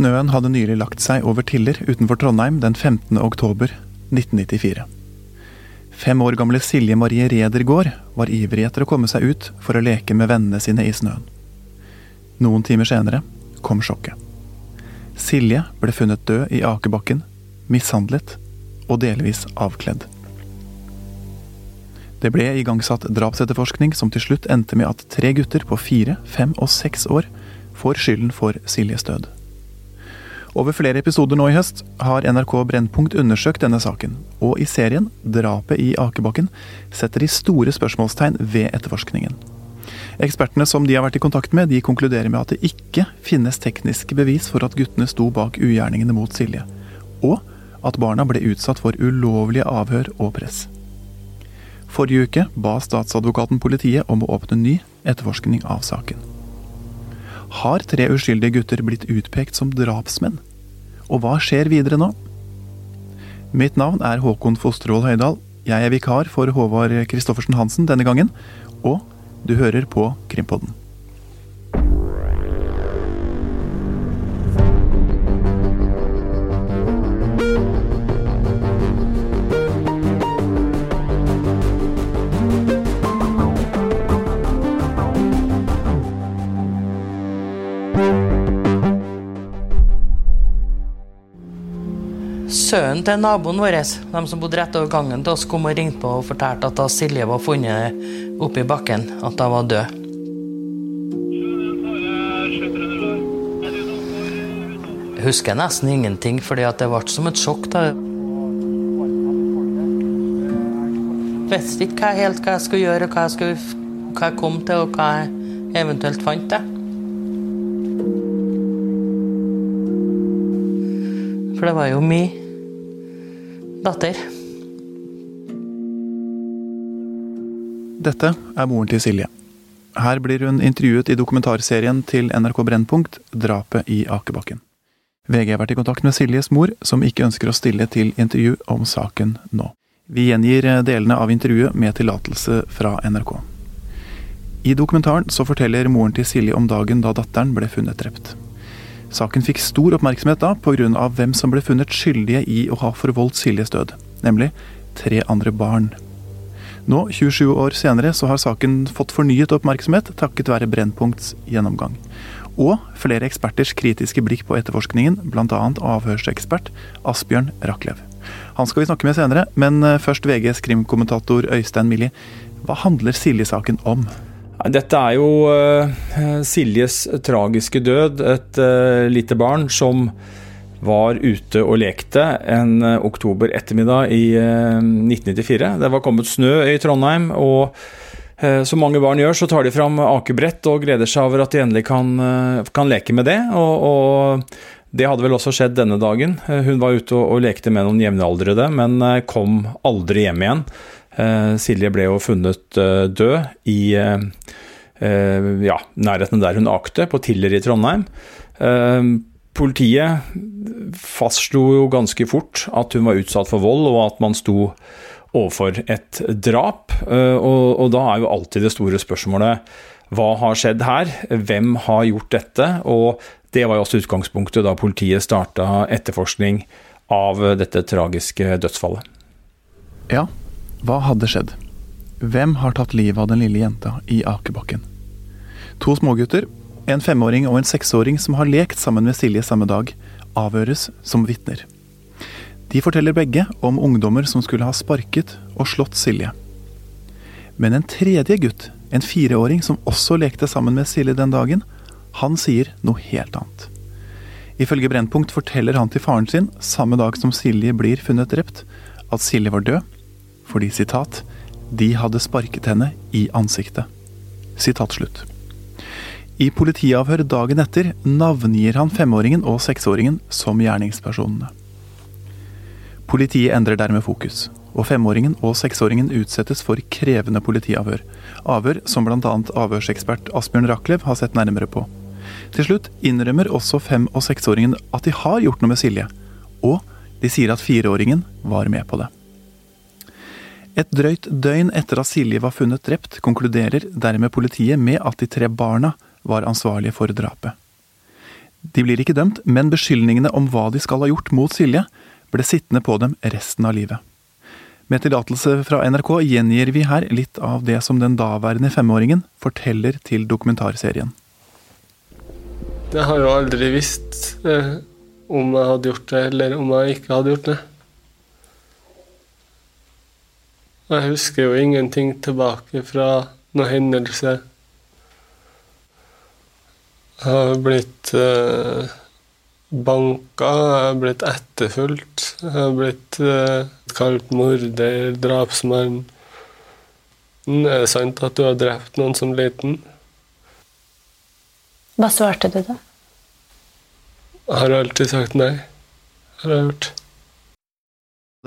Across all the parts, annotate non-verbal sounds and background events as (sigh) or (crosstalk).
Snøen hadde nylig lagt seg over Tiller utenfor Trondheim den 15. oktober 1994. Fem år gamle Silje Marie Redergård var ivrig etter å komme seg ut for å leke med vennene sine i snøen. Noen timer senere kom sjokket. Silje ble funnet død i akebakken, mishandlet og delvis avkledd. Det ble igangsatt drapsetterforskning som til slutt endte med at tre gutter på fire, fem og seks år får skylden for Siljes død. Over flere episoder nå i høst har NRK Brennpunkt undersøkt denne saken, og i serien Drapet i Akebakken setter de store spørsmålstegn ved etterforskningen. Ekspertene som de har vært i kontakt med, de konkluderer med at det ikke finnes tekniske bevis for at guttene sto bak ugjerningene mot Silje, og at barna ble utsatt for ulovlige avhør og press. Forrige uke ba statsadvokaten politiet om å åpne ny etterforskning av saken har tre uskyldige gutter blitt utpekt som drapsmenn. Og hva skjer videre nå? Mitt navn er Håkon Fostervoll Høydal. Jeg er vikar for Håvard Christoffersen Hansen denne gangen, og du hører på Krimpodden. Sønnen til naboen vår, de som bodde rett over gangen til oss, kom og ringte på og fortalte at da Silje var funnet oppi bakken, at hun var død. Jeg husker nesten ingenting, fordi det ble som et sjokk. da. Visste ikke helt hva jeg skulle gjøre, hva jeg, skulle, hva jeg kom til, og hva jeg eventuelt fant. det. For det var jo min datter. Dette er moren til Silje. Her blir hun intervjuet i dokumentarserien til NRK Brennpunkt 'Drapet i Akebakken'. VG har vært i kontakt med Siljes mor, som ikke ønsker å stille til intervju om saken nå. Vi gjengir delene av intervjuet med tillatelse fra NRK. I dokumentaren så forteller moren til Silje om dagen da datteren ble funnet drept. Saken fikk stor oppmerksomhet da pga. hvem som ble funnet skyldige i å ha forvoldt Siljes død, nemlig tre andre barn. Nå, 27 år senere, så har saken fått fornyet oppmerksomhet takket være Brennpunkts gjennomgang. Og flere eksperters kritiske blikk på etterforskningen, bl.a. avhørsekspert Asbjørn Rachlew. Han skal vi snakke med senere, men eh, først VGs krimkommentator Øystein Millie. Hva handler Silje-saken om? Dette er jo uh, Siljes tragiske død. Et uh, lite barn som var ute og lekte en uh, oktober ettermiddag i 1994. Det var kommet snø i Trondheim, og som mange barn gjør, så tar de fram akebrett og gleder seg over at de endelig kan, kan leke med det. Og, og, det hadde vel også skjedd denne dagen. Hun var ute og, og lekte med noen jevnaldrende, men kom aldri hjem igjen. Eh, Silje ble jo funnet eh, død i eh, ja, nærheten der hun akte, på Tiller i Trondheim. Politiet fastslo jo ganske fort at hun var utsatt for vold, og at man sto overfor et drap. Og, da er jo alltid det store spørsmålet hva har skjedd her? Hvem har gjort dette? Og det var jo også utgangspunktet da politiet starta etterforskning av dette tragiske dødsfallet. Ja, hva hadde skjedd? Hvem har tatt livet av den lille jenta i akebakken? To smågutter, en femåring og en seksåring som har lekt sammen med Silje samme dag, avhøres som vitner. De forteller begge om ungdommer som skulle ha sparket og slått Silje. Men en tredje gutt, en fireåring som også lekte sammen med Silje den dagen, han sier noe helt annet. Ifølge Brennpunkt forteller han til faren sin, samme dag som Silje blir funnet drept, at Silje var død, fordi sitat de hadde sparket henne i ansiktet. Sitat slutt. I politiavhør dagen etter navngir han femåringen og seksåringen som gjerningspersonene. Politiet endrer dermed fokus, og femåringen og seksåringen utsettes for krevende politiavhør. Avhør som bl.a. avhørsekspert Asbjørn Rachlew har sett nærmere på. Til slutt innrømmer også fem- og seksåringen at de har gjort noe med Silje, og de sier at fireåringen var med på det. Et drøyt døgn etter at Silje var funnet drept, konkluderer dermed politiet med at de tre barna var ansvarlige for drapet. De blir ikke dømt, men beskyldningene om hva de skal ha gjort mot Silje, ble sittende på dem resten av livet. Med tillatelse fra NRK gjengir vi her litt av det som den daværende femåringen forteller til dokumentarserien. Jeg har jo aldri visst eh, om jeg hadde gjort det, eller om jeg ikke hadde gjort det. Jeg husker jo ingenting tilbake fra noen hendelse. Jeg har blitt eh, banka, jeg har blitt etterfulgt. Jeg har blitt eh, kalt morder, drapsmann. Er det sant at du har drept noen som liten? Hva svarte du da? Jeg har alltid sagt nei. Har jeg gjort.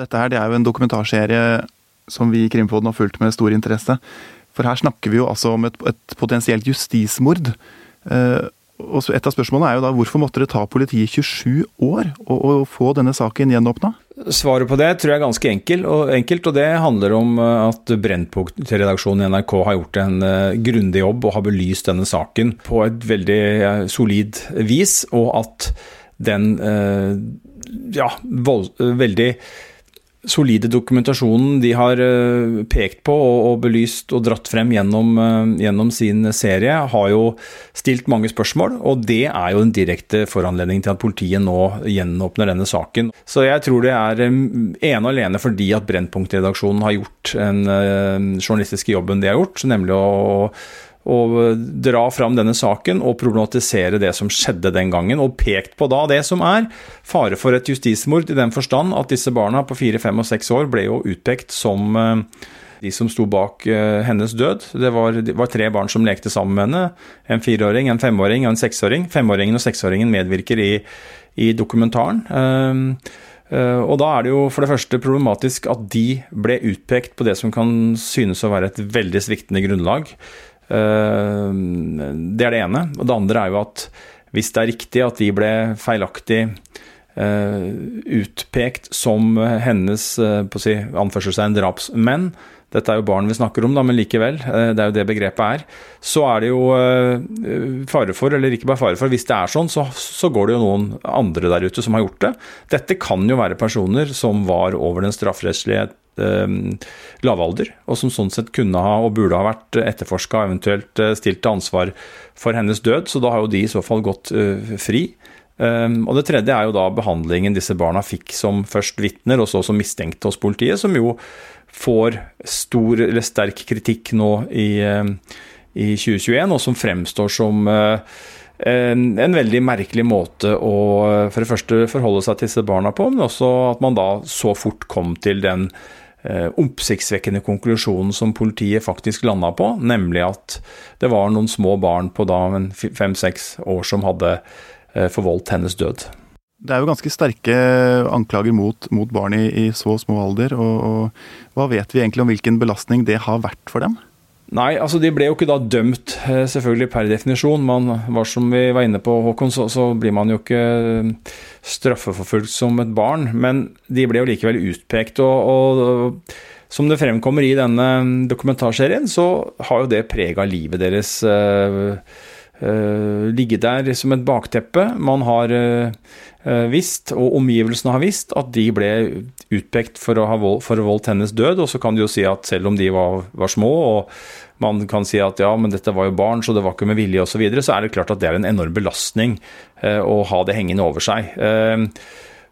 Dette her det er jo en dokumentarserie som vi i Krimpoden har fulgt med stor interesse. For her snakker vi jo altså om et, et potensielt justismord. Eh, og Et av spørsmålene er jo da hvorfor måtte det ta politiet 27 år å, å få denne saken gjenåpna? Svaret på det tror jeg er ganske enkel, og, enkelt, og det handler om eh, at Brennpunkt-redaksjonen i NRK har gjort en uh, grundig jobb og har belyst denne saken på et veldig uh, solid vis, og at den ja, vold, veldig solide dokumentasjonen de har eh, pekt på og, belyst og dratt frem gjennom, eh, gjennom, sin serie, har jo stilt mange spørsmål. Og det er jo en direkte foranledning til at politiet nå gjenåpner denne saken. Så jeg tror det er eh, ene og alene fordi at Brennpunkt-redaksjonen har gjort den journalistiske jobben de har gjort, nemlig å å dra fram denne saken og problematisere det som skjedde den gangen, og pekt på da det som er fare for et justismord, i den forstand at disse barna på fire, fem og seks år ble jo utpekt som eh, de som sto bak eh, hennes død. Det var, det var, tre barn som lekte sammen med henne. En fireåring, en femåring og en seksåring. Femåringen og seksåringen medvirker i, i dokumentaren. Uh, og da er det jo for det første problematisk at de ble utpekt på det som kan synes å være et veldig sviktende grunnlag. Eh, det er det ene. Og det andre er jo at hvis det er riktig at de ble feilaktig eh, utpekt som hennes eh, på å si, anførselstegn drapsmenn, dette er jo barn vi snakker om, da, men likevel, det er jo det begrepet er. Så er det jo fare for, eller ikke bare fare for, hvis det er sånn, så, så, går det jo noen andre der ute som har gjort det. Dette kan jo være personer som var over den strafferettslige lavalder, og som sånn sett kunne ha og burde ha vært etterforska og eventuelt eh, stilt til ansvar for hennes død, så da har jo de i så fall gått eh, fri. Um, og Det tredje er jo da behandlingen disse barna fikk som først vitner, og så som mistenkte hos politiet, som jo får stor eller sterk kritikk nå i, uh, i 2021, og som fremstår som uh, en, veldig merkelig måte å for det første forholde seg til disse barna på, men også at man da så fort kom til den Eh, oppsiktsvekkende konklusjonen som politiet faktisk landa på, nemlig at det var noen små barn på da fem-seks år som hadde eh, forvoldt hennes død. Det er jo ganske sterke anklager mot, mot barn i, i, så små alder. Og, og hva vet vi egentlig om hvilken belastning det har vært for dem? Nei, altså de ble jo ikke da dømt, eh, selvfølgelig per definisjon. Man var som vi var inne på, Håkon, så, så blir man jo ikke eh, straffeforfulgt som et barn. Men de ble jo likevel utpekt. Og, og, som det fremkommer i denne dokumentarserien, så har jo det prega livet deres. Uh, uh, ligget der som et bakteppe. Man har uh, visst, og omgivelsene har visst, at de ble utpekt for å ha vold, for voldt hennes død. Og så kan du jo si at selv om de var, var små og man kan si at ja, men dette var jo barn, så det var ikke med vilje osv., så, videre, så er det klart at det er en enorm belastning eh, å ha det hengende over seg. Eh,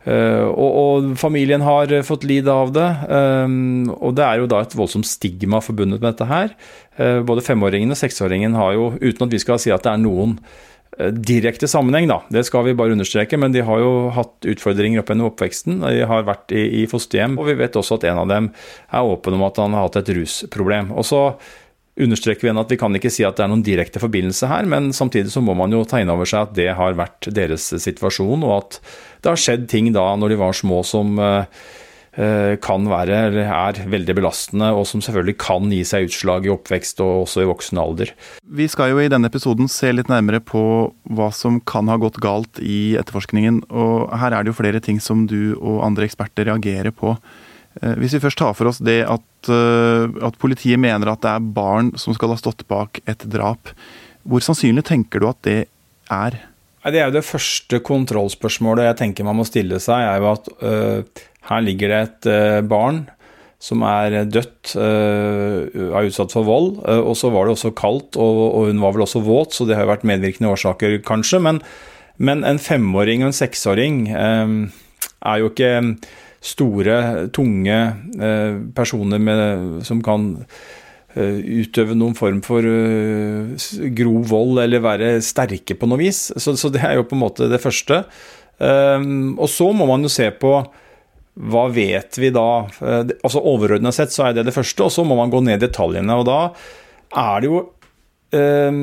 og, og, familien har fått lide av det, Um, og det er jo da et voldsomt stigma forbundet med dette her. Uh, både femåringen og seksåringen har jo, uten at vi skal si at det er noen uh, direkte sammenheng, da. Det skal vi bare understreke, men de har jo hatt utfordringer opp gjennom oppveksten. De har vært i, i fosterhjem, og vi vet også at en av dem er åpen om at han har hatt et rusproblem. Og så understreker vi igjen at vi kan ikke si at det er noen direkte forbindelse her, men samtidig så må man jo ta inn over seg at det har vært deres situasjon, og at det har skjedd ting da når de var små som eh, eh, kan være, eller er, veldig belastende, og som selvfølgelig kan gi seg utslag i oppvekst og også i voksen alder. Vi skal jo i denne episoden se litt nærmere på hva som kan ha gått galt i etterforskningen, og her er det jo flere ting som du og andre eksperter reagerer på. Eh, hvis vi først tar for oss det at, eh, at, politiet mener at det er barn som skal ha stått bak et drap, hvor sannsynlig tenker du at det er Det er jo det første kontrollspørsmålet jeg tenker man må stille seg, er jo at uh, her ligger det et uh, barn som er dødt, uh, er utsatt for vold. Og så var det også kaldt, og, og, hun var vel også våt, så det har jo vært medvirkende årsaker, kanskje. Men, men en femåring og en seksåring er jo ikke store, tunge personer med, som kan utøve noen form for grov vold eller være sterke på noe vis. Så, så det er jo på en måte det første. Og så må man jo se på hva vet vi da? Eh, altså Overordna sett så er det det første, og så må man gå ned i detaljene. og Da er det jo eh,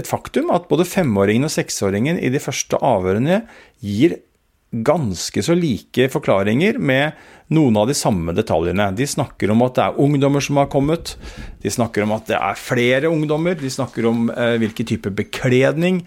et faktum at både femåringen og seksåringen i de første avhørene gir ganske så like forklaringer med noen av de samme detaljene. De snakker om at det er ungdommer som har kommet, de snakker om at det er flere ungdommer, de snakker om eh, hvilken type bekledning.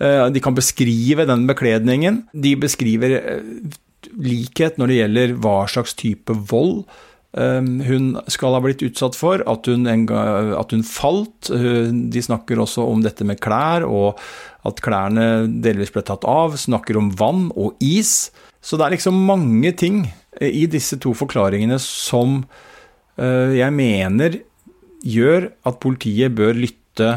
Eh, de kan beskrive den bekledningen. De beskriver eh, likhet når det gjelder hva slags type vold hun skal ha blitt utsatt for, at hun, at hun falt. De snakker også om dette med klær, og at klærne delvis ble tatt av. Snakker om vann og is. Så det er liksom mange ting i disse to forklaringene som uh, jeg mener gjør at politiet bør lytte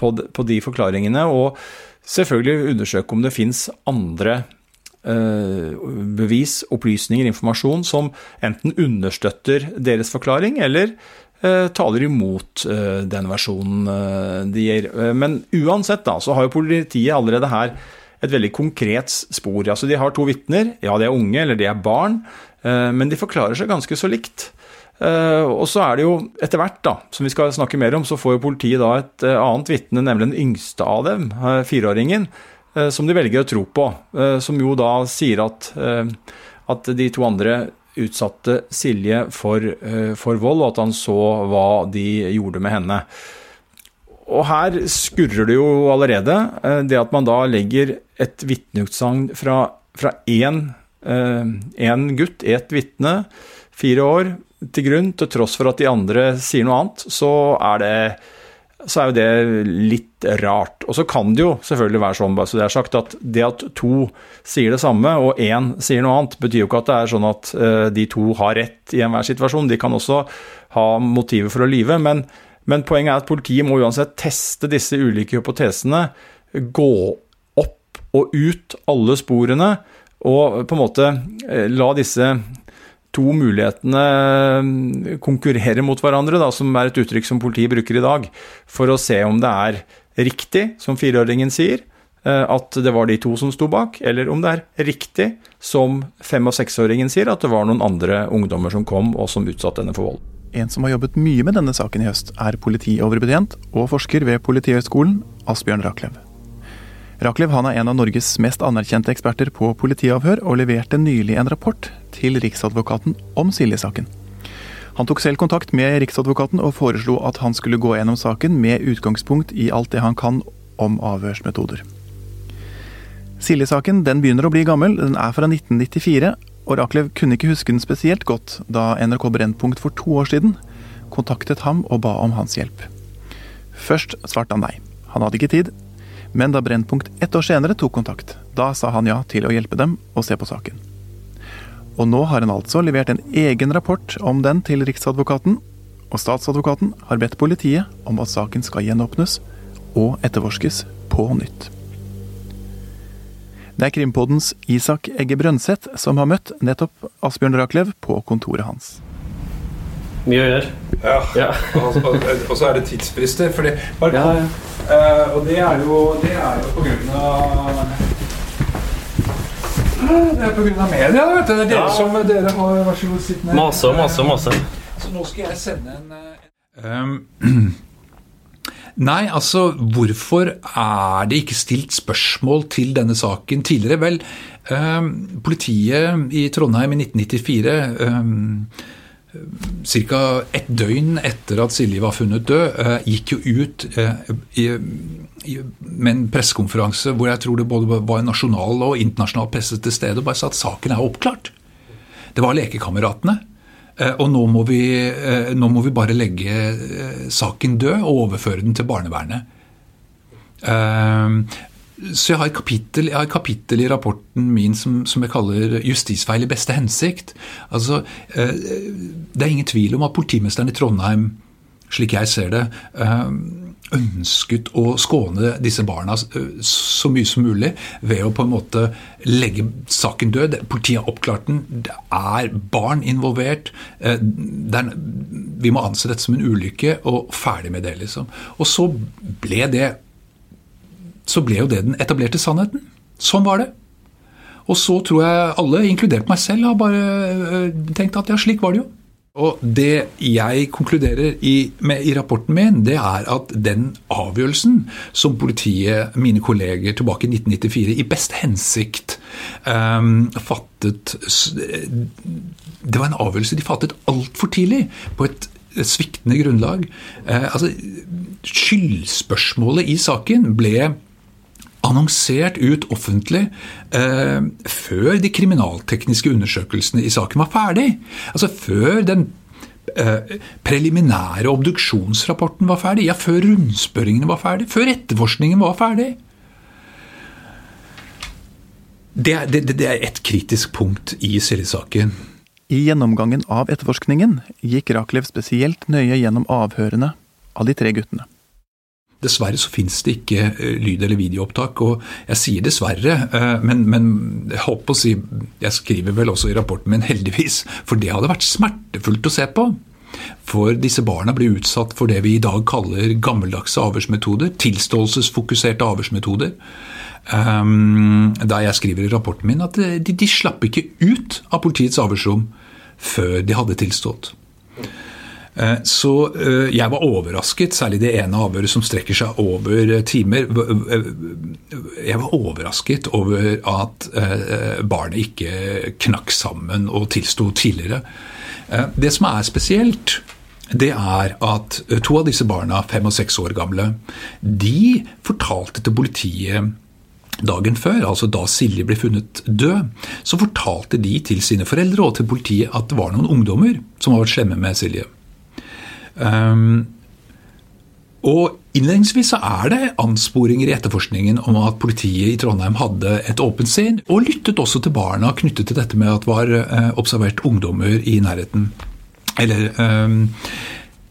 på de forklaringene, og selvfølgelig undersøke om det fins andre Eh, bevis, opplysninger, informasjon som enten understøtter deres forklaring, eller eh, taler imot eh, den versjonen de gir. Men uansett da, så har jo politiet allerede her et veldig konkret spor. Altså De har to vitner, ja de er unge eller de er barn, men de forklarer seg ganske så likt. Og så er det jo etter hvert, da, som vi skal snakke mer om, så får jo politiet da et annet vitne, nemlig den yngste av dem, fireåringen, Eh, som de velger å tro på. Eh, som jo da sier at, eh, at de to andre utsatte Silje for, for, vold, og at han så hva de gjorde med henne. Og her skurrer det jo allerede. Det at man da legger et vitneutsagn fra, fra én gutt, ett vitne, fire år, til grunn, til tross for at de andre sier noe annet, så er det så er jo det litt rart. Og så kan det jo selvfølgelig være sånn, bare så det er sagt, at det at to sier det samme, og én sier noe annet, betyr jo ikke at det er sånn at uh, de to har rett i enhver situasjon. De kan også ha motiver for å lyve. Men, men, poenget er at politiet må uansett teste disse ulike hypotesene, gå opp og ut alle sporene, og på en måte uh, la disse to mulighetene mm, konkurrerer mot hverandre, da, som er et uttrykk som politiet bruker i dag, for å se om det er riktig, som fireåringen sier, eh, at det var de to som sto bak, eller om det er riktig, som fem- og seksåringen sier, at det var noen andre ungdommer som kom og som utsatte henne for vold. En som har jobbet mye med denne saken i høst, er politioverbetjent og forsker ved Politihøgskolen, Asbjørn Rachlew er en av Norges mest anerkjente eksperter på politiavhør, og leverte nylig en rapport til Riksadvokaten om Silje-saken. Han tok selv kontakt med Riksadvokaten og foreslo at han skulle gå gjennom saken med utgangspunkt i alt det han kan om avhørsmetoder. Silje-saken den begynner å bli gammel, den er fra 1994, og Rachlew kunne ikke huske den spesielt godt da NRK Brennpunkt for to år siden kontaktet ham og ba om hans hjelp. Først svarte han nei. Han hadde ikke tid, men da Brennpunkt ett år senere tok kontakt, da sa han ja til å hjelpe dem og se på saken. Og nå har han altså levert en egen rapport om den til Riksadvokaten, og statsadvokaten har bedt politiet om at saken skal gjenåpnes og etterforskes på nytt. Det er Krimpodens Isak Egge Brønseth som har møtt nettopp Asbjørn Rachlew på kontoret hans. Mye å gjøre. Ja. ja. og, så er det tidsfrister. Fordi, bare, ja, ja. Uh, og det er jo, det er jo på grunn av Det er av media. vet du. Det er dere ja. som dere har Vær så god, sitt ned. Og masse. og mase. Så nå skal jeg sende en um, (clears throat) Nei, altså hvorfor er det ikke stilt spørsmål til denne saken tidligere? Vel, um, politiet i Trondheim i 1994 um, Ca. et døgn etter at Silje var funnet død, eh, gikk jo ut eh, med en pressekonferanse hvor jeg tror det både var nasjonal og internasjonal presse til stede, og bare sa at saken er oppklart. Det var Lekekameratene. Eh, og nå må, vi, nå må vi bare legge saken død og overføre den til barnevernet. Så jeg har, kapittel, jeg har et kapittel i rapporten min som, som jeg kaller 'Justisfeil i beste hensikt'. Altså, Det er ingen tvil om at politimesteren i Trondheim, slik jeg ser det, ønsket å skåne disse barna så mye som mulig ved å på en måte legge saken død. Politiet har oppklart den. Det er barn involvert. Er, vi må anse dette som en ulykke, og ferdig med det, liksom. Og så ble det så ble jo det den etablerte sannheten. Sånn var det. Og så tror jeg alle, inkludert meg selv, har bare tenkt at ja, slik var det jo. Og Det jeg konkluderer i, med, i, rapporten min, det er at den avgjørelsen som politiet, mine kolleger tilbake i 1994, i best hensikt um, fattet Det var en avgjørelse de fattet altfor tidlig, på et sviktende grunnlag. Uh, altså, Skyldspørsmålet i saken ble annonsert ut offentlig eh, før de kriminaltekniske undersøkelsene i saken var ferdig. Altså før den eh, preliminære obduksjonsrapporten var ferdig, ja, før rundspørringene var ferdig, før etterforskningen var ferdig. Det, det, det er et kritisk punkt i Silje-saken. I gjennomgangen av etterforskningen gikk Rakelev spesielt nøye gjennom avhørene av de tre guttene. Dessverre så finnes det ikke eh, lyd- eller videoopptak. Og jeg sier dessverre, eh, men, men jeg håper å si Jeg skriver vel også i rapporten min (laughs) heldigvis, for det hadde vært smertefullt å se på. For disse barna blir utsatt for det vi i dag kaller gammeldagse avhørsmetoder. Tilståelsesfokuserte avhørsmetoder. Um, da jeg skriver i rapporten min at de, de slapp ikke ut av politiets avhørsrom før de hadde tilstått. Eh, så eh, jeg var overrasket, særlig det ene avhøret som strekker seg over eh, timer. Jeg var overrasket over at barnet ikke knakk sammen og tilsto tidligere. Det som er spesielt, det er at to av disse barna, fem og seks år gamle, de fortalte til politiet dagen før, altså da Silje ble funnet død, så fortalte de til sine foreldre og til politiet at det var noen ungdommer som var vært slemme med Silje. Um, og Innledningsvis så er det ansporinger i etterforskningen om at politiet i Trondheim hadde et åpent sinn, og lyttet også til barna knyttet til dette med at det var eh, observert ungdommer i nærheten. Eller, eh,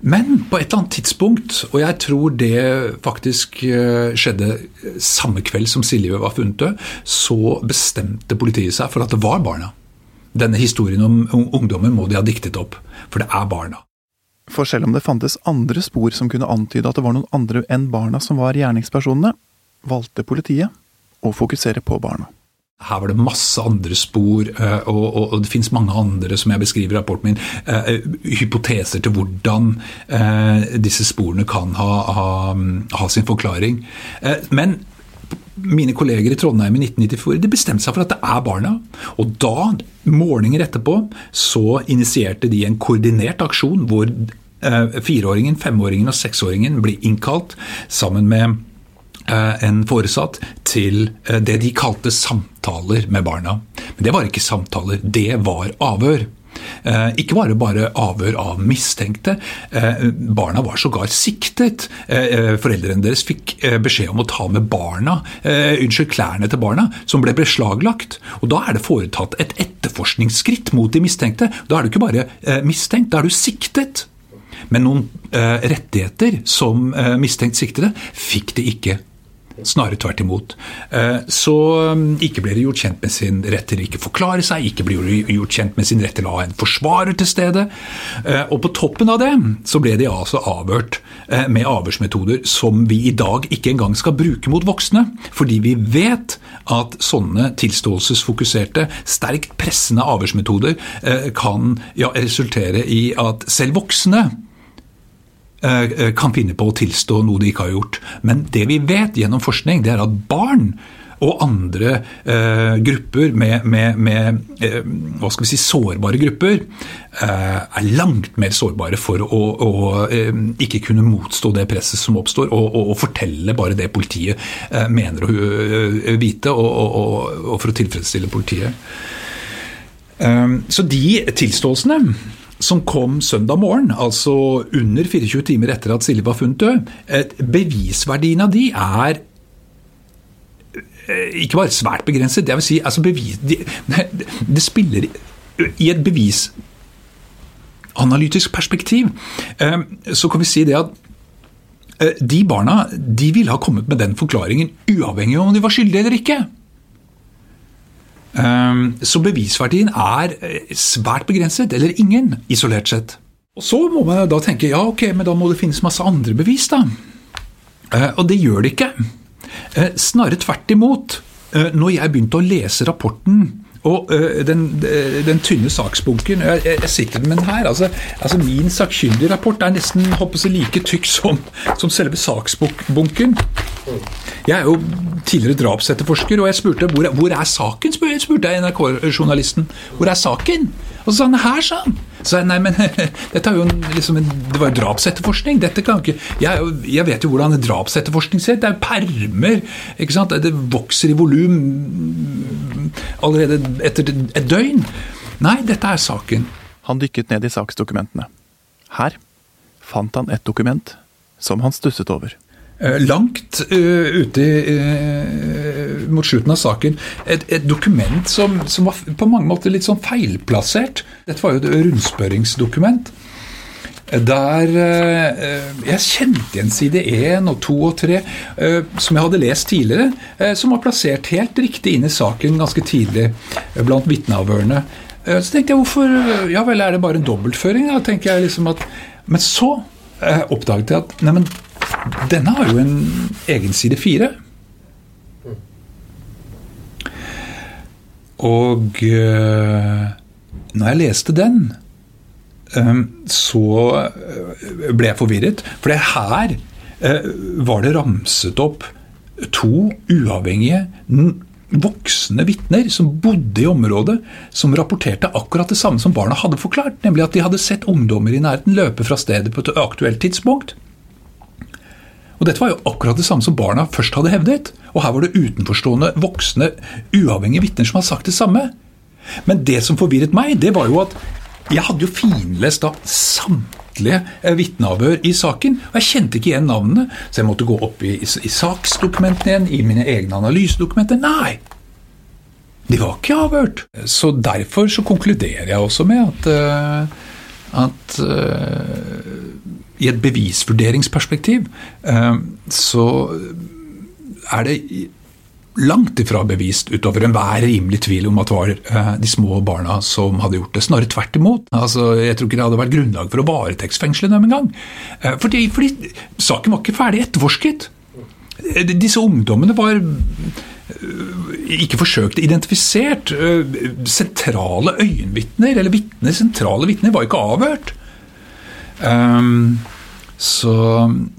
men på et eller annet tidspunkt, og jeg tror det faktisk eh, skjedde samme kveld som Silje var funnet død, så bestemte politiet seg for at det var barna. Denne historien om ungdommen må de ha diktet opp, for det er barna. For selv om det fantes andre spor som kunne antyde at det var noen andre enn barna som var gjerningspersonene, valgte politiet å fokusere på barna. Her var det masse andre spor, eh, og, det finnes mange andre som jeg beskriver i rapporten min, uh, hypoteser til hvordan uh, disse sporene kan ha, ha, ha sin forklaring. Men mine kolleger i Trondheim i 1994 de bestemte seg for at det er barna. Og da, morgener etterpå, så initierte de en koordinert aksjon hvor Eh, fireåringen, femåringen og seksåringen blir innkalt sammen med eh, en foresatt til eh, det de kalte samtaler med barna. Men det var ikke samtaler, det var avhør. Ikke bare bare avhør av mistenkte. Barna var sågar siktet. Foreldrene deres fikk beskjed om å ta med barna, unnskyld, klærne til barna, som ble beslaglagt. Og Da er det foretatt et etterforskningsskritt mot de mistenkte. Da er du ikke bare mistenkt, da er du siktet. Men noen eh, rettigheter som eh, mistenkt siktede fikk de ikke. Snarere tvert imot. Eh, så mm, ikke ble de gjort kjent med sin rett til å ikke forklare seg, ikke ble de gjort kjent med sin rett til å ha en forsvarer til stede. Eh, og på toppen av det så ble de altså avhørt eh, med avhørsmetoder som vi i dag ikke engang skal bruke mot voksne. Fordi vi vet at sånne tilståelsesfokuserte, sterkt pressende avhørsmetoder kan ja, resultere i at selv voksne kan finne på å tilstå noe de ikke har gjort. Men det vi vet gjennom forskning, det er at barn og andre eh, grupper med, med, med eh, hva skal vi si, sårbare grupper eh, er langt mer sårbare for å, å eh, ikke kunne motstå det presset som oppstår, og, og, og fortelle bare det politiet mener å vite, og, og, for å tilfredsstille politiet. så de tilståelsene som kom søndag morgen, altså under 24 timer etter at Silje var funnet død, bevisverdien av de er ikke bare svært begrenset, jeg vil si altså bevis, det, (laughs) det spiller i et bevisanalytisk perspektiv. Så kan vi si det at de barna de ville ha kommet med den forklaringen uavhengig av om de var skyldige eller ikke. Så bevisverdien er svært begrenset, eller ingen, isolert sett. Og Så må man da tenke ja, ok, men da må det finnes masse andre bevis, da. Og det gjør det ikke. Eh, snarere tvert imot. Eh, når jeg begynte å lese rapporten og øh, den, den, tynne saksbunken jeg, jeg sitter med den her. Altså, altså Min sakkyndige rapport er nesten håper jeg, like tykk som, som selve saksbunken. Jeg er jo tidligere drapsetterforsker, og jeg spurte hvor, hvor er saken, spurte jeg NRK-journalisten. Hvor er saken? Og så her, sa han. Så jeg, nei, men (laughs) dette er jo liksom en, Det var jo drapsetterforskning. Dette kan ikke jeg, jeg vet jo hvordan drapsetterforskning ser ut. Det er jo permer. ikke sant? Det vokser i volum allerede etter et døgn. Nei, dette er saken. Han dykket ned i saksdokumentene. Her fant han et dokument som han stusset over. Eh, langt uh, ute uh, mot slutten av saken. Et, et dokument som, som, var på mange måter litt sånn feilplassert. Dette var jo et rundspørringsdokument. Der jeg kjente igjen side 1 og 2 og 3, som jeg hadde lest tidligere, som var plassert helt riktig inn i saken ganske tidlig blant vitneavhørene. så tenkte jeg hvorfor Ja vel, er det bare en dobbeltføring? Da jeg liksom at Men så oppdaget jeg at neimen denne har jo en egen side fire. Og øh, når jeg leste den, øh, så eh, ble jeg forvirret. For her var det ramset opp to uavhengige voksne vitner som bodde i området, som rapporterte akkurat det samme som barna hadde forklart, nemlig at de hadde sett ungdommer i nærheten løpe fra stedet på et aktuelt tidspunkt. Og Dette var jo akkurat det samme som barna først hadde hevdet. Og her var det utenforstående, voksne, uavhengige vitner som hadde sagt det samme. Men det som forvirret meg, det var jo at jeg hadde jo finlest da samtlige eh, vitneavhør i saken. Og jeg kjente ikke igjen navnene, så jeg måtte gå opp i, i, i saksdokumentene igjen, i mine egne analysedokumenter. Nei! De var ikke avhørt. Så derfor så konkluderer jeg også med at, uh, at uh, i et bevisvurderingsperspektiv eh, så er det langt ifra bevist utover enhver rimelig tvil om at det var eh, de små barna som hadde gjort det. Snarere tvert imot. Altså, jeg tror ikke det hadde vært grunnlag for å varetektsfengsle dem engang. Eh, fordi, fordi saken var ikke ferdig etterforsket. Disse ungdommene var ikke forsøkt identifisert. Sentrale øyenvitner, eller vitner, sentrale vitner, var ikke avhørt. Um, så,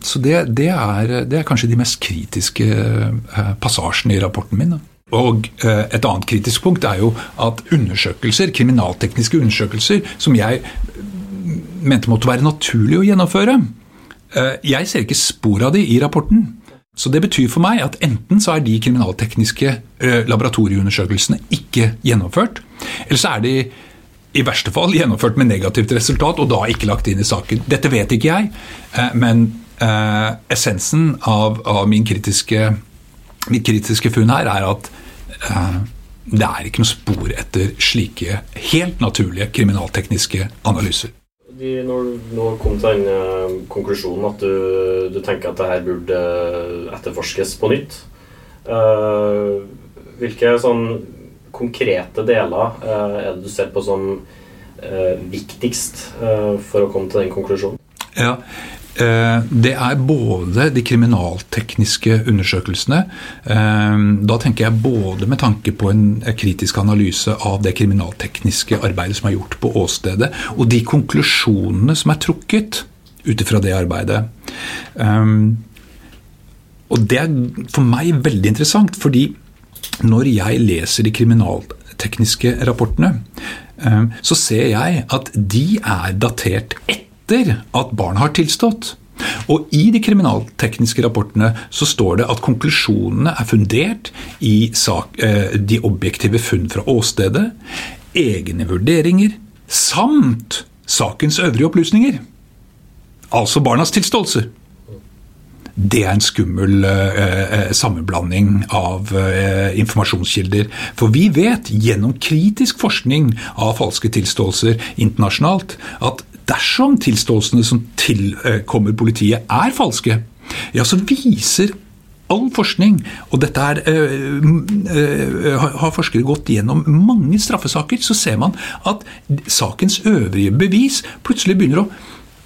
så det, det, er, det, er, kanskje de mest kritiske uh, passasjene i rapporten min. Og uh, Et annet kritisk punkt er jo at undersøkelser, kriminaltekniske undersøkelser som jeg mente måtte være naturlig å gjennomføre, uh, jeg ser ikke spor av de i rapporten. Så Det betyr for meg at enten så er de kriminaltekniske laboratorieundersøkelsene ikke gjennomført, eller så er de i verste fall gjennomført med negativt resultat, og da ikke lagt inn i saken. Dette vet ikke jeg, eh, men eh, essensen av, av min kritiske, mitt kritiske funn her er at eh, det er ikke noe spor etter slike helt naturlige kriminaltekniske analyser. De, når du nå kom til den uh, konklusjonen at du, du, tenker at det her burde etterforskes på nytt, hvilke sånn konkrete deler uh, er det du ser på som uh, viktigst uh, for å komme til den konklusjonen? Ja, det er både de kriminaltekniske undersøkelsene. Da tenker jeg både med tanke på en kritisk analyse av det kriminaltekniske arbeidet som er gjort på åstedet, og de konklusjonene som er trukket ut ifra det arbeidet. Og det er for meg veldig interessant, fordi når jeg leser de kriminaltekniske rapportene, eh, så ser jeg at de er datert etter at barnet har tilstått. Og I de kriminaltekniske rapportene så står det at konklusjonene er fundert i sak, eh, de objektive funn fra åstedet, egne vurderinger samt sakens øvrige opplysninger. Altså barnas tilståelse. Det er en skummel eh, sammenblanding av eh, informasjonskilder. For vi vet gjennom kritisk forskning av falske tilståelser internasjonalt at dersom tilståelsene som tilkommer politiet er falske, ja, så viser all forskning, og dette er, øh, har forskere gått gjennom mange straffesaker, så ser man at sakens øvrige bevis plutselig begynner å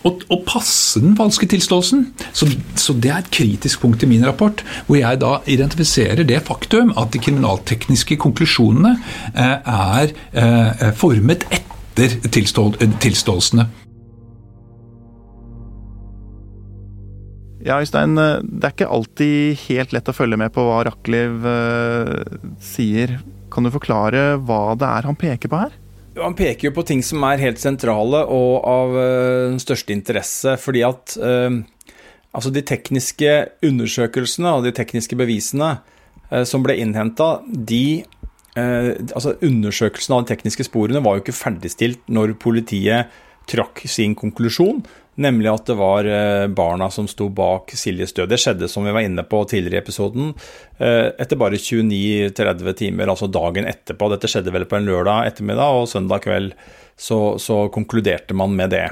å, å passe den falske tilståelsen. Så, så, det er et kritisk punkt i min rapport, hvor jeg da identifiserer det faktum at de kriminaltekniske konklusjonene eh, er eh, formet etter tilstål, tilståelsene. Ja, Øystein, eh, det er ikke alltid helt lett å følge med på hva Raklev uh, sier. Kan du forklare hva det er han peker på her? Han peker jo på ting som er helt sentrale og av uh, største interesse. Fordi at uh, altså de tekniske undersøkelsene og de tekniske bevisene som ble innhenta, de altså Undersøkelsen av de tekniske sporene var jo ikke ferdigstilt når politiet trakk sin konklusjon. Nemlig at det var eh, barna som sto bak Siljes død. Det skjedde, som vi var inne på tidligere i episoden, eh, etter bare 29-30 timer, altså dagen etterpå. Dette skjedde vel på en lørdag ettermiddag, og søndag kveld så, så konkluderte man med det.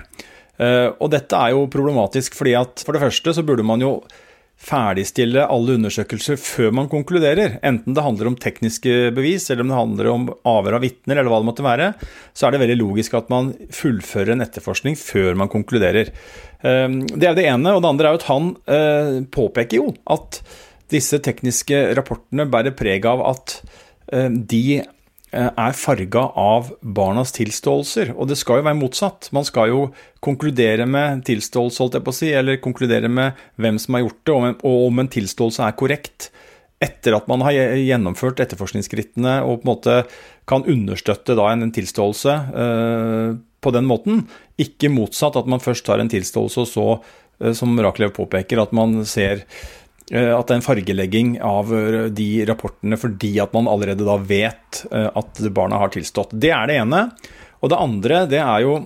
Eh, og dette er jo problematisk, fordi at for det første så burde man jo ferdigstille alle undersøkelser før man konkluderer. Enten det handler om tekniske bevis, eller om det handler om avhør av vitner, eller hva det måtte være, så er det veldig logisk at man fullfører en etterforskning før man konkluderer. Ehm, det er det ene. Og det andre er jo at han eh, påpeker jo at disse tekniske rapportene bærer preg av at eh, de er farga av barnas tilståelser. Og det skal jo være motsatt. Man skal jo konkludere med tilståelse, holdt jeg på å si, eller konkludere med hvem som har gjort det, og om en tilståelse er korrekt. Etter at man har gjennomført etterforskningsskrittene og på en måte kan understøtte da en tilståelse uh, på den måten. Ikke motsatt at man først tar en tilståelse, og så, uh, som Rakelev påpeker, at man ser Eh, at det er en fargelegging av eh, de rapportene fordi at man allerede da vet eh, at barna har tilstått. Det er det ene. Og det andre det er jo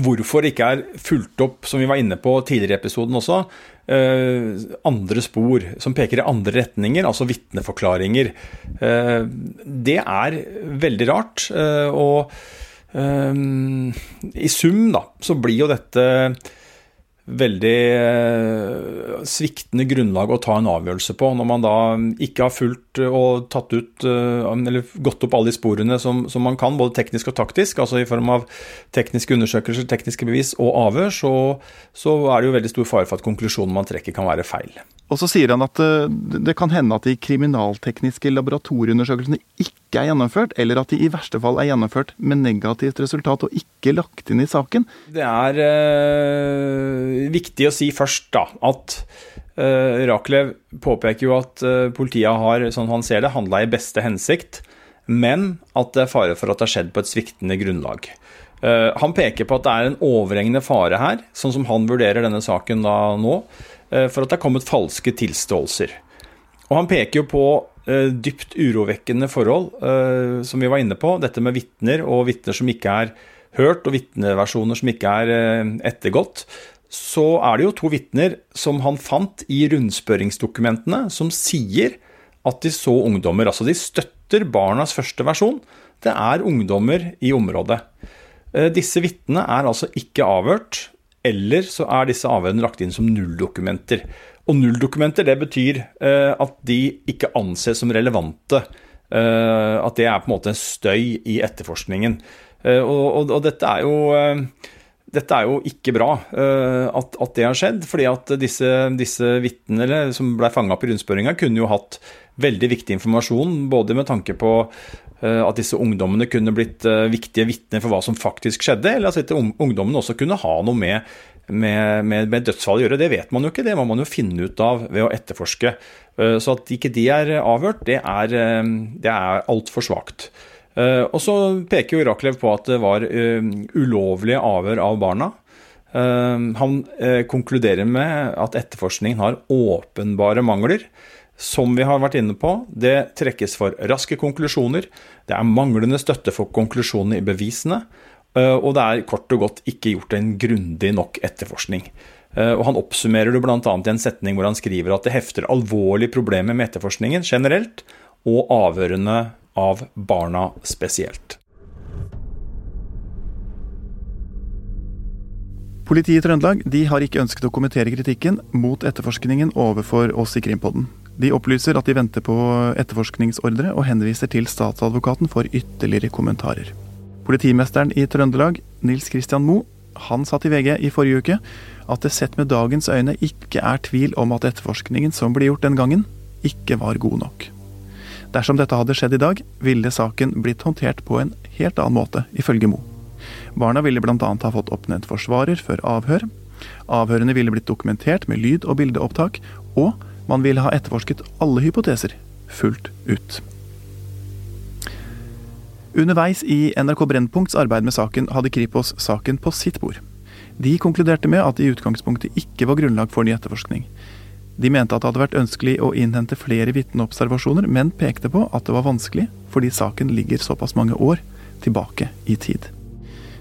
hvorfor det ikke er fulgt opp, som vi var inne på tidligere i episoden også, andre spor som peker i andre retninger, altså vitneforklaringer. Det er veldig rart. Og i sum da, så blir jo dette veldig eh, sviktende grunnlag å ta en avgjørelse på, når man da ikke har fulgt og tatt ut eh, eller gått opp alle de sporene som, som, man kan, både teknisk og taktisk, altså i form av tekniske undersøkelser, tekniske bevis og avhør, så, så er det jo veldig stor fare for at konklusjonen man trekker kan være feil. Og så sier han at eh, det kan hende at de kriminaltekniske laboratorieundersøkelsene ikke er gjennomført, eller at de i verste fall er gjennomført med negativt resultat og ikke lagt inn i saken. Det er øh, viktig å si først da, at øh, Rakelev påpeker jo at øh, politiet har, sånn han ser det, handla i beste hensikt, men at det er fare for at det har skjedd på et sviktende grunnlag. Uh, han peker på at det er en overhengende fare her, sånn som han vurderer denne saken da nå uh, for at det er kommet falske tilståelser. Og han peker jo på eh, dypt urovekkende forhold, eh, som vi var inne på. Dette med vitner og vitner som ikke er hørt, og vitneversjoner som ikke er ettergått. Så er det jo to vitner som han fant i rundspørringsdokumentene, som sier at de så ungdommer. Altså de støtter barnas første versjon. Det er ungdommer i området. Disse vitnene er altså ikke avhørt, eller så er disse avhørene lagt inn som nulldokumenter. Og nulldokumenter det betyr eh, at de ikke anses som relevante. Eh, at det er på en måte en støy i etterforskningen. Eh, og, og, og, dette er jo dette er jo ikke bra at, at, det har skjedd. fordi at disse, disse vitnene som ble fanga opp i rundspørringa, kunne jo hatt veldig viktig informasjon. Både med tanke på at disse ungdommene kunne blitt viktige vitner for hva som faktisk skjedde, eller at disse ungdommene også kunne ha noe med, med, med, med dødsfall å gjøre. Det vet man jo ikke, det må man jo finne ut av ved å etterforske. så at ikke de er avhørt, det er, det er altfor svakt. Eh, og så peker jo Raklev på at det var eh, ulovlige avhør av barna. Eh, han konkluderer med at etterforskningen har åpenbare mangler. Som vi har vært inne på, det trekkes for raske konklusjoner. Det er manglende støtte for konklusjonene i bevisene. Og det er kort og godt ikke gjort en grundig nok etterforskning. Og Han oppsummerer det bl.a. i en setning hvor han skriver at det hefter alvorlige problemer med etterforskningen generelt, og avhørene av barna spesielt. Politiet i Trøndelag de har ikke ønsket å kommentere kritikken mot etterforskningen overfor oss i Krimpodden. De opplyser at de venter på etterforskningsordre, og henviser til statsadvokaten for ytterligere kommentarer. Politimesteren i Trøndelag, Nils Christian Moe, han sa til VG i forrige uke at det sett med dagens øyne ikke er tvil om at etterforskningen som ble gjort den gangen, ikke var god nok. Dersom dette hadde skjedd i dag, ville saken blitt håndtert på en helt annen måte, ifølge Moe. Barna ville bl.a. ha fått oppnevnt forsvarer før avhør. Avhørene ville blitt dokumentert med lyd- og bildeopptak, og man ville ha etterforsket alle hypoteser fullt ut. Underveis i NRK Brennpunkts arbeid med saken hadde Kripos saken på sitt bord. De konkluderte med at det i utgangspunktet ikke var grunnlag for ny etterforskning. De mente at det hadde vært ønskelig å innhente flere vitneobservasjoner, men pekte på at det var vanskelig fordi saken ligger såpass mange år tilbake i tid.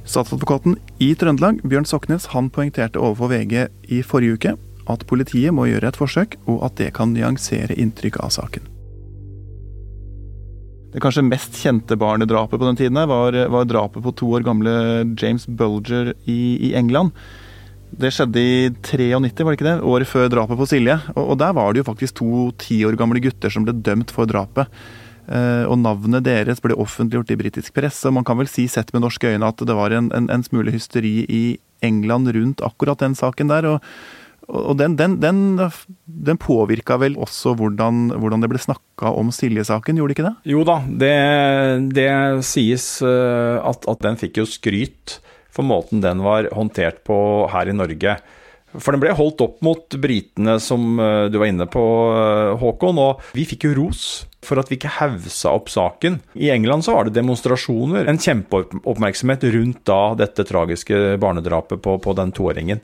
Statsadvokaten i Trøndelag, Bjørn Soknes, han poengterte overfor VG i forrige uke at politiet må gjøre et forsøk, og at det kan nyansere inntrykket av saken. Det kanskje mest kjente barnedrapet på den tiden var, var drapet på to år gamle James Bulger i, i, England. Det skjedde i 93, var det ikke det? Året før drapet på Silje. Og, og der var det jo faktisk to ti år gamle gutter som ble dømt for drapet. Eh, og navnet deres ble offentliggjort i britisk presse. og Man kan vel si sett med norske øyne at det var en, en, en smule hysteri i England rundt akkurat den saken der. og og den, den, den, den påvirka vel også hvordan, hvordan det ble snakka om Silje-saken, gjorde det ikke det? Jo da, det, det sies eh, at, at, den fikk jo skryt for måten den var håndtert på her i Norge. For den ble holdt opp mot britene, som eh, du var inne på, eh, Håkon. Og vi fikk jo ros for at vi ikke haussa opp saken. I England så var det demonstrasjoner, en kjempeoppmerksomhet rundt da dette tragiske barnedrapet på, på den toåringen.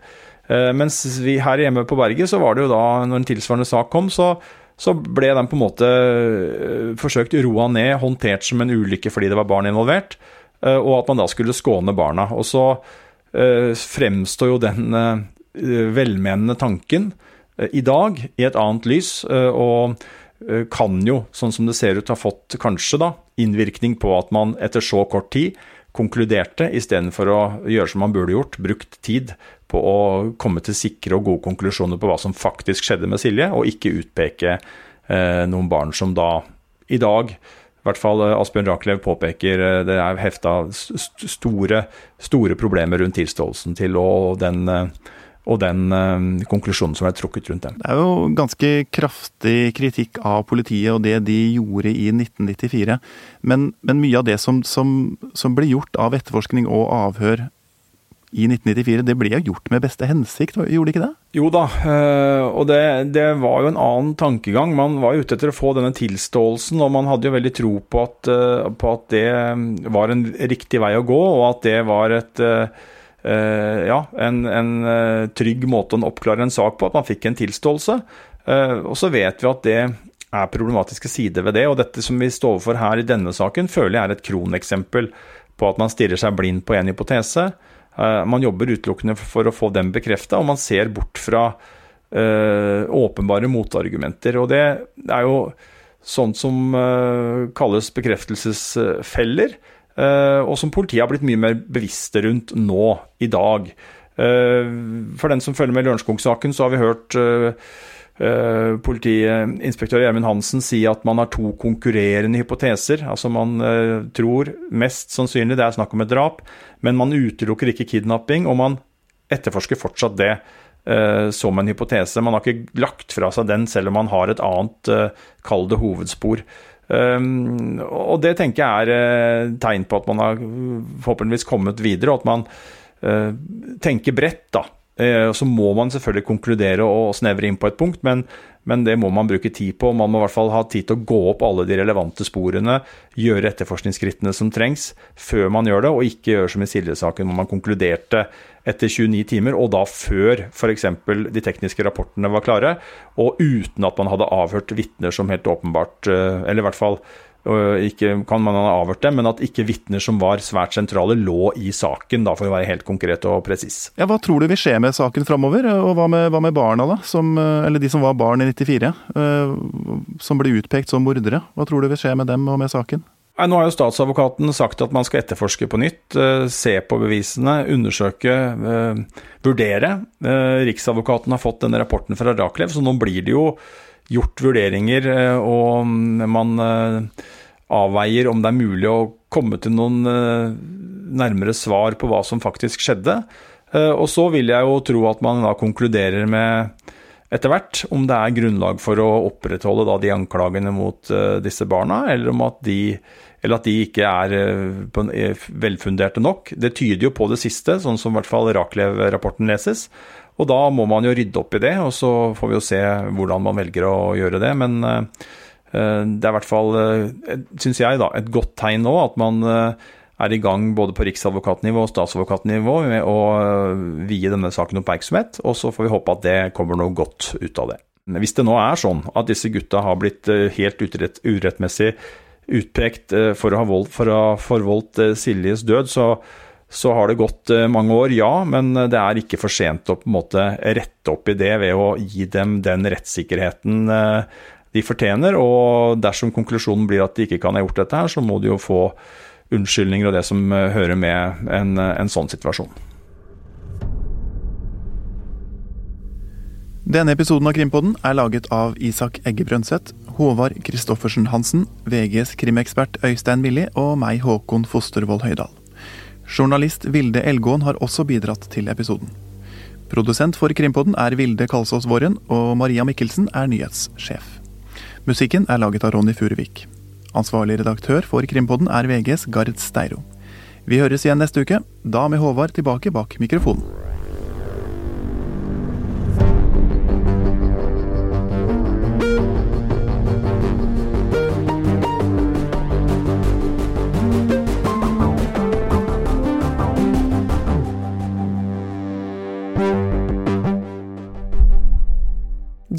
Eh, mens vi her hjemme på berget, så var det jo da, når en tilsvarende sak kom, så, så ble den på en måte forsøkt roa ned, håndtert som en ulykke fordi det var barn involvert, og at man da skulle skåne barna. Og så fremstår jo den Eh, velmenende tanken eh, i dag i et annet lys, eh, og kan jo, sånn som det ser ut, ha fått kanskje da, innvirkning på at man etter så kort tid konkluderte, istedenfor å gjøre som man burde gjort, brukt tid på å komme til sikre og gode konklusjoner på hva som faktisk skjedde med Silje, og ikke utpeke eh, noen barn som da i dag i hvert fall Asbjørn Rachlew påpeker det er hefta store, store problemer rundt tilståelsen til, og den og den konklusjonen som er trukket rundt dem. Det er jo ganske kraftig kritikk av politiet og det de gjorde i 1994. Men, men mye av det som, som, som, ble gjort av etterforskning og avhør i 1994, det ble jo gjort med beste hensikt, gjorde det ikke det? Jo da, uh, og det, det, var jo en annen tankegang. Man var ute etter å få denne tilståelsen, og man hadde jo veldig tro på at, uh, på at det var en riktig vei å gå, og at det var et Eh, ja, en, en, eh, trygg måte å oppklare en sak på, at man fikk en tilståelse. Eh, og så vet vi at det er problematiske sider ved det, og dette som vi står overfor her i denne saken, føler jeg er et kroneksempel på at man stirrer seg blind på en hypotese. Man jobber utelukkende for å få dem bekrefta, og man ser bort fra uh, åpenbare motargumenter. Og det er jo sånt som uh, kalles bekreftelsesfeller. Eh, og som politiet har blitt mye mer bevisste rundt nå i dag. Eh, for den som følger med Lørenskog-saken, så har vi hørt politiinspektør Gjermund Hansen si at man har to konkurrerende hypoteser. Altså Man uh, tror mest sannsynlig det er snakk om et drap, men man utelukker ikke kidnapping, og man etterforsker fortsatt det uh, som en hypotese. Man har ikke lagt fra seg den, selv om man har et annet, kall det hovedspor. Og det tenker jeg er tegn på at man har forhåpentligvis kommet videre, og at man tenker bredt, da. Uh, så må man selvfølgelig konkludere og snevre inn på et punkt, men, men, det må man bruke tid på. Man må i hvert fall ha tid til å gå opp alle de relevante sporene, gjøre etterforskningsskrittene som trengs, før man gjør det, og ikke gjøre som i Silje-saken, hvor man konkluderte etter 29 timer, og da før f.eks. de tekniske rapportene var klare, og uten at man hadde avhørt vitner som helt åpenbart, eh, eller i hvert fall ikke kan man ha avhørt dem, men at ikke vitner som var svært sentrale, lå i saken, da, for å være helt konkret og presis. Ja, hva tror du vil skje med saken framover, og hva med, hva med barna, da? Som, eller de som var barn i 94, som ble utpekt som mordere. Hva tror du vil skje med dem og med saken? Nå har jo statsadvokaten sagt at man skal etterforske på nytt, se på bevisene, undersøke, vurdere. Riksadvokaten har fått denne rapporten fra Raklev, så nå blir det jo gjort vurderinger, eh, og man eh, avveier om det er mulig å komme til noen eh, nærmere svar på hva som faktisk skjedde. Og så vil jeg jo tro at man da konkluderer med etter hvert om det er grunnlag for å opprettholde da de anklagene mot disse barna, eller om at de, eller at de ikke er velfunderte nok. Det tyder jo på det siste, sånn som i hvert fall Raklev-rapporten leses. Og da må man jo rydde opp i det, og så får vi jo se hvordan man velger å gjøre det. Men eh, det er i hvert fall, eh, syns jeg, da, et godt tegn nå at man eh, er i gang både på riksadvokatnivå og statsadvokatnivå med å vie denne saken oppmerksomhet, og så får vi håpe at det kommer noe godt ut av det. Hvis det nå er sånn at disse gutta har blitt helt utrett, urettmessig utpekt for å ha forvoldt Siljes død, så så har det gått eh, mange år, ja, men det er ikke for sent å på en måte rette opp i det ved å gi dem den rettssikkerheten eh, de fortjener. Og dersom konklusjonen blir at de ikke kan ha gjort dette her, så må de jo få unnskyldninger og det som eh, hører med en, en sånn situasjon. Denne episoden av Krimpodden er laget av Isak Egge Brønseth, Håvard Christoffersen Hansen, VGs krimekspert Øystein Willi og meg, Håkon Fostervoll Høydal. Journalist Vilde Elgåen har også bidratt til episoden. Produsent for Krimpodden er Vilde Kalsås Våren, og Maria Mikkelsen er nyhetssjef. Musikken er laget av Ronny Furuvik. Ansvarlig redaktør for Krimpodden er VGs Gard Steiro. Vi høres igjen neste uke, da med Håvard tilbake bak mikrofonen.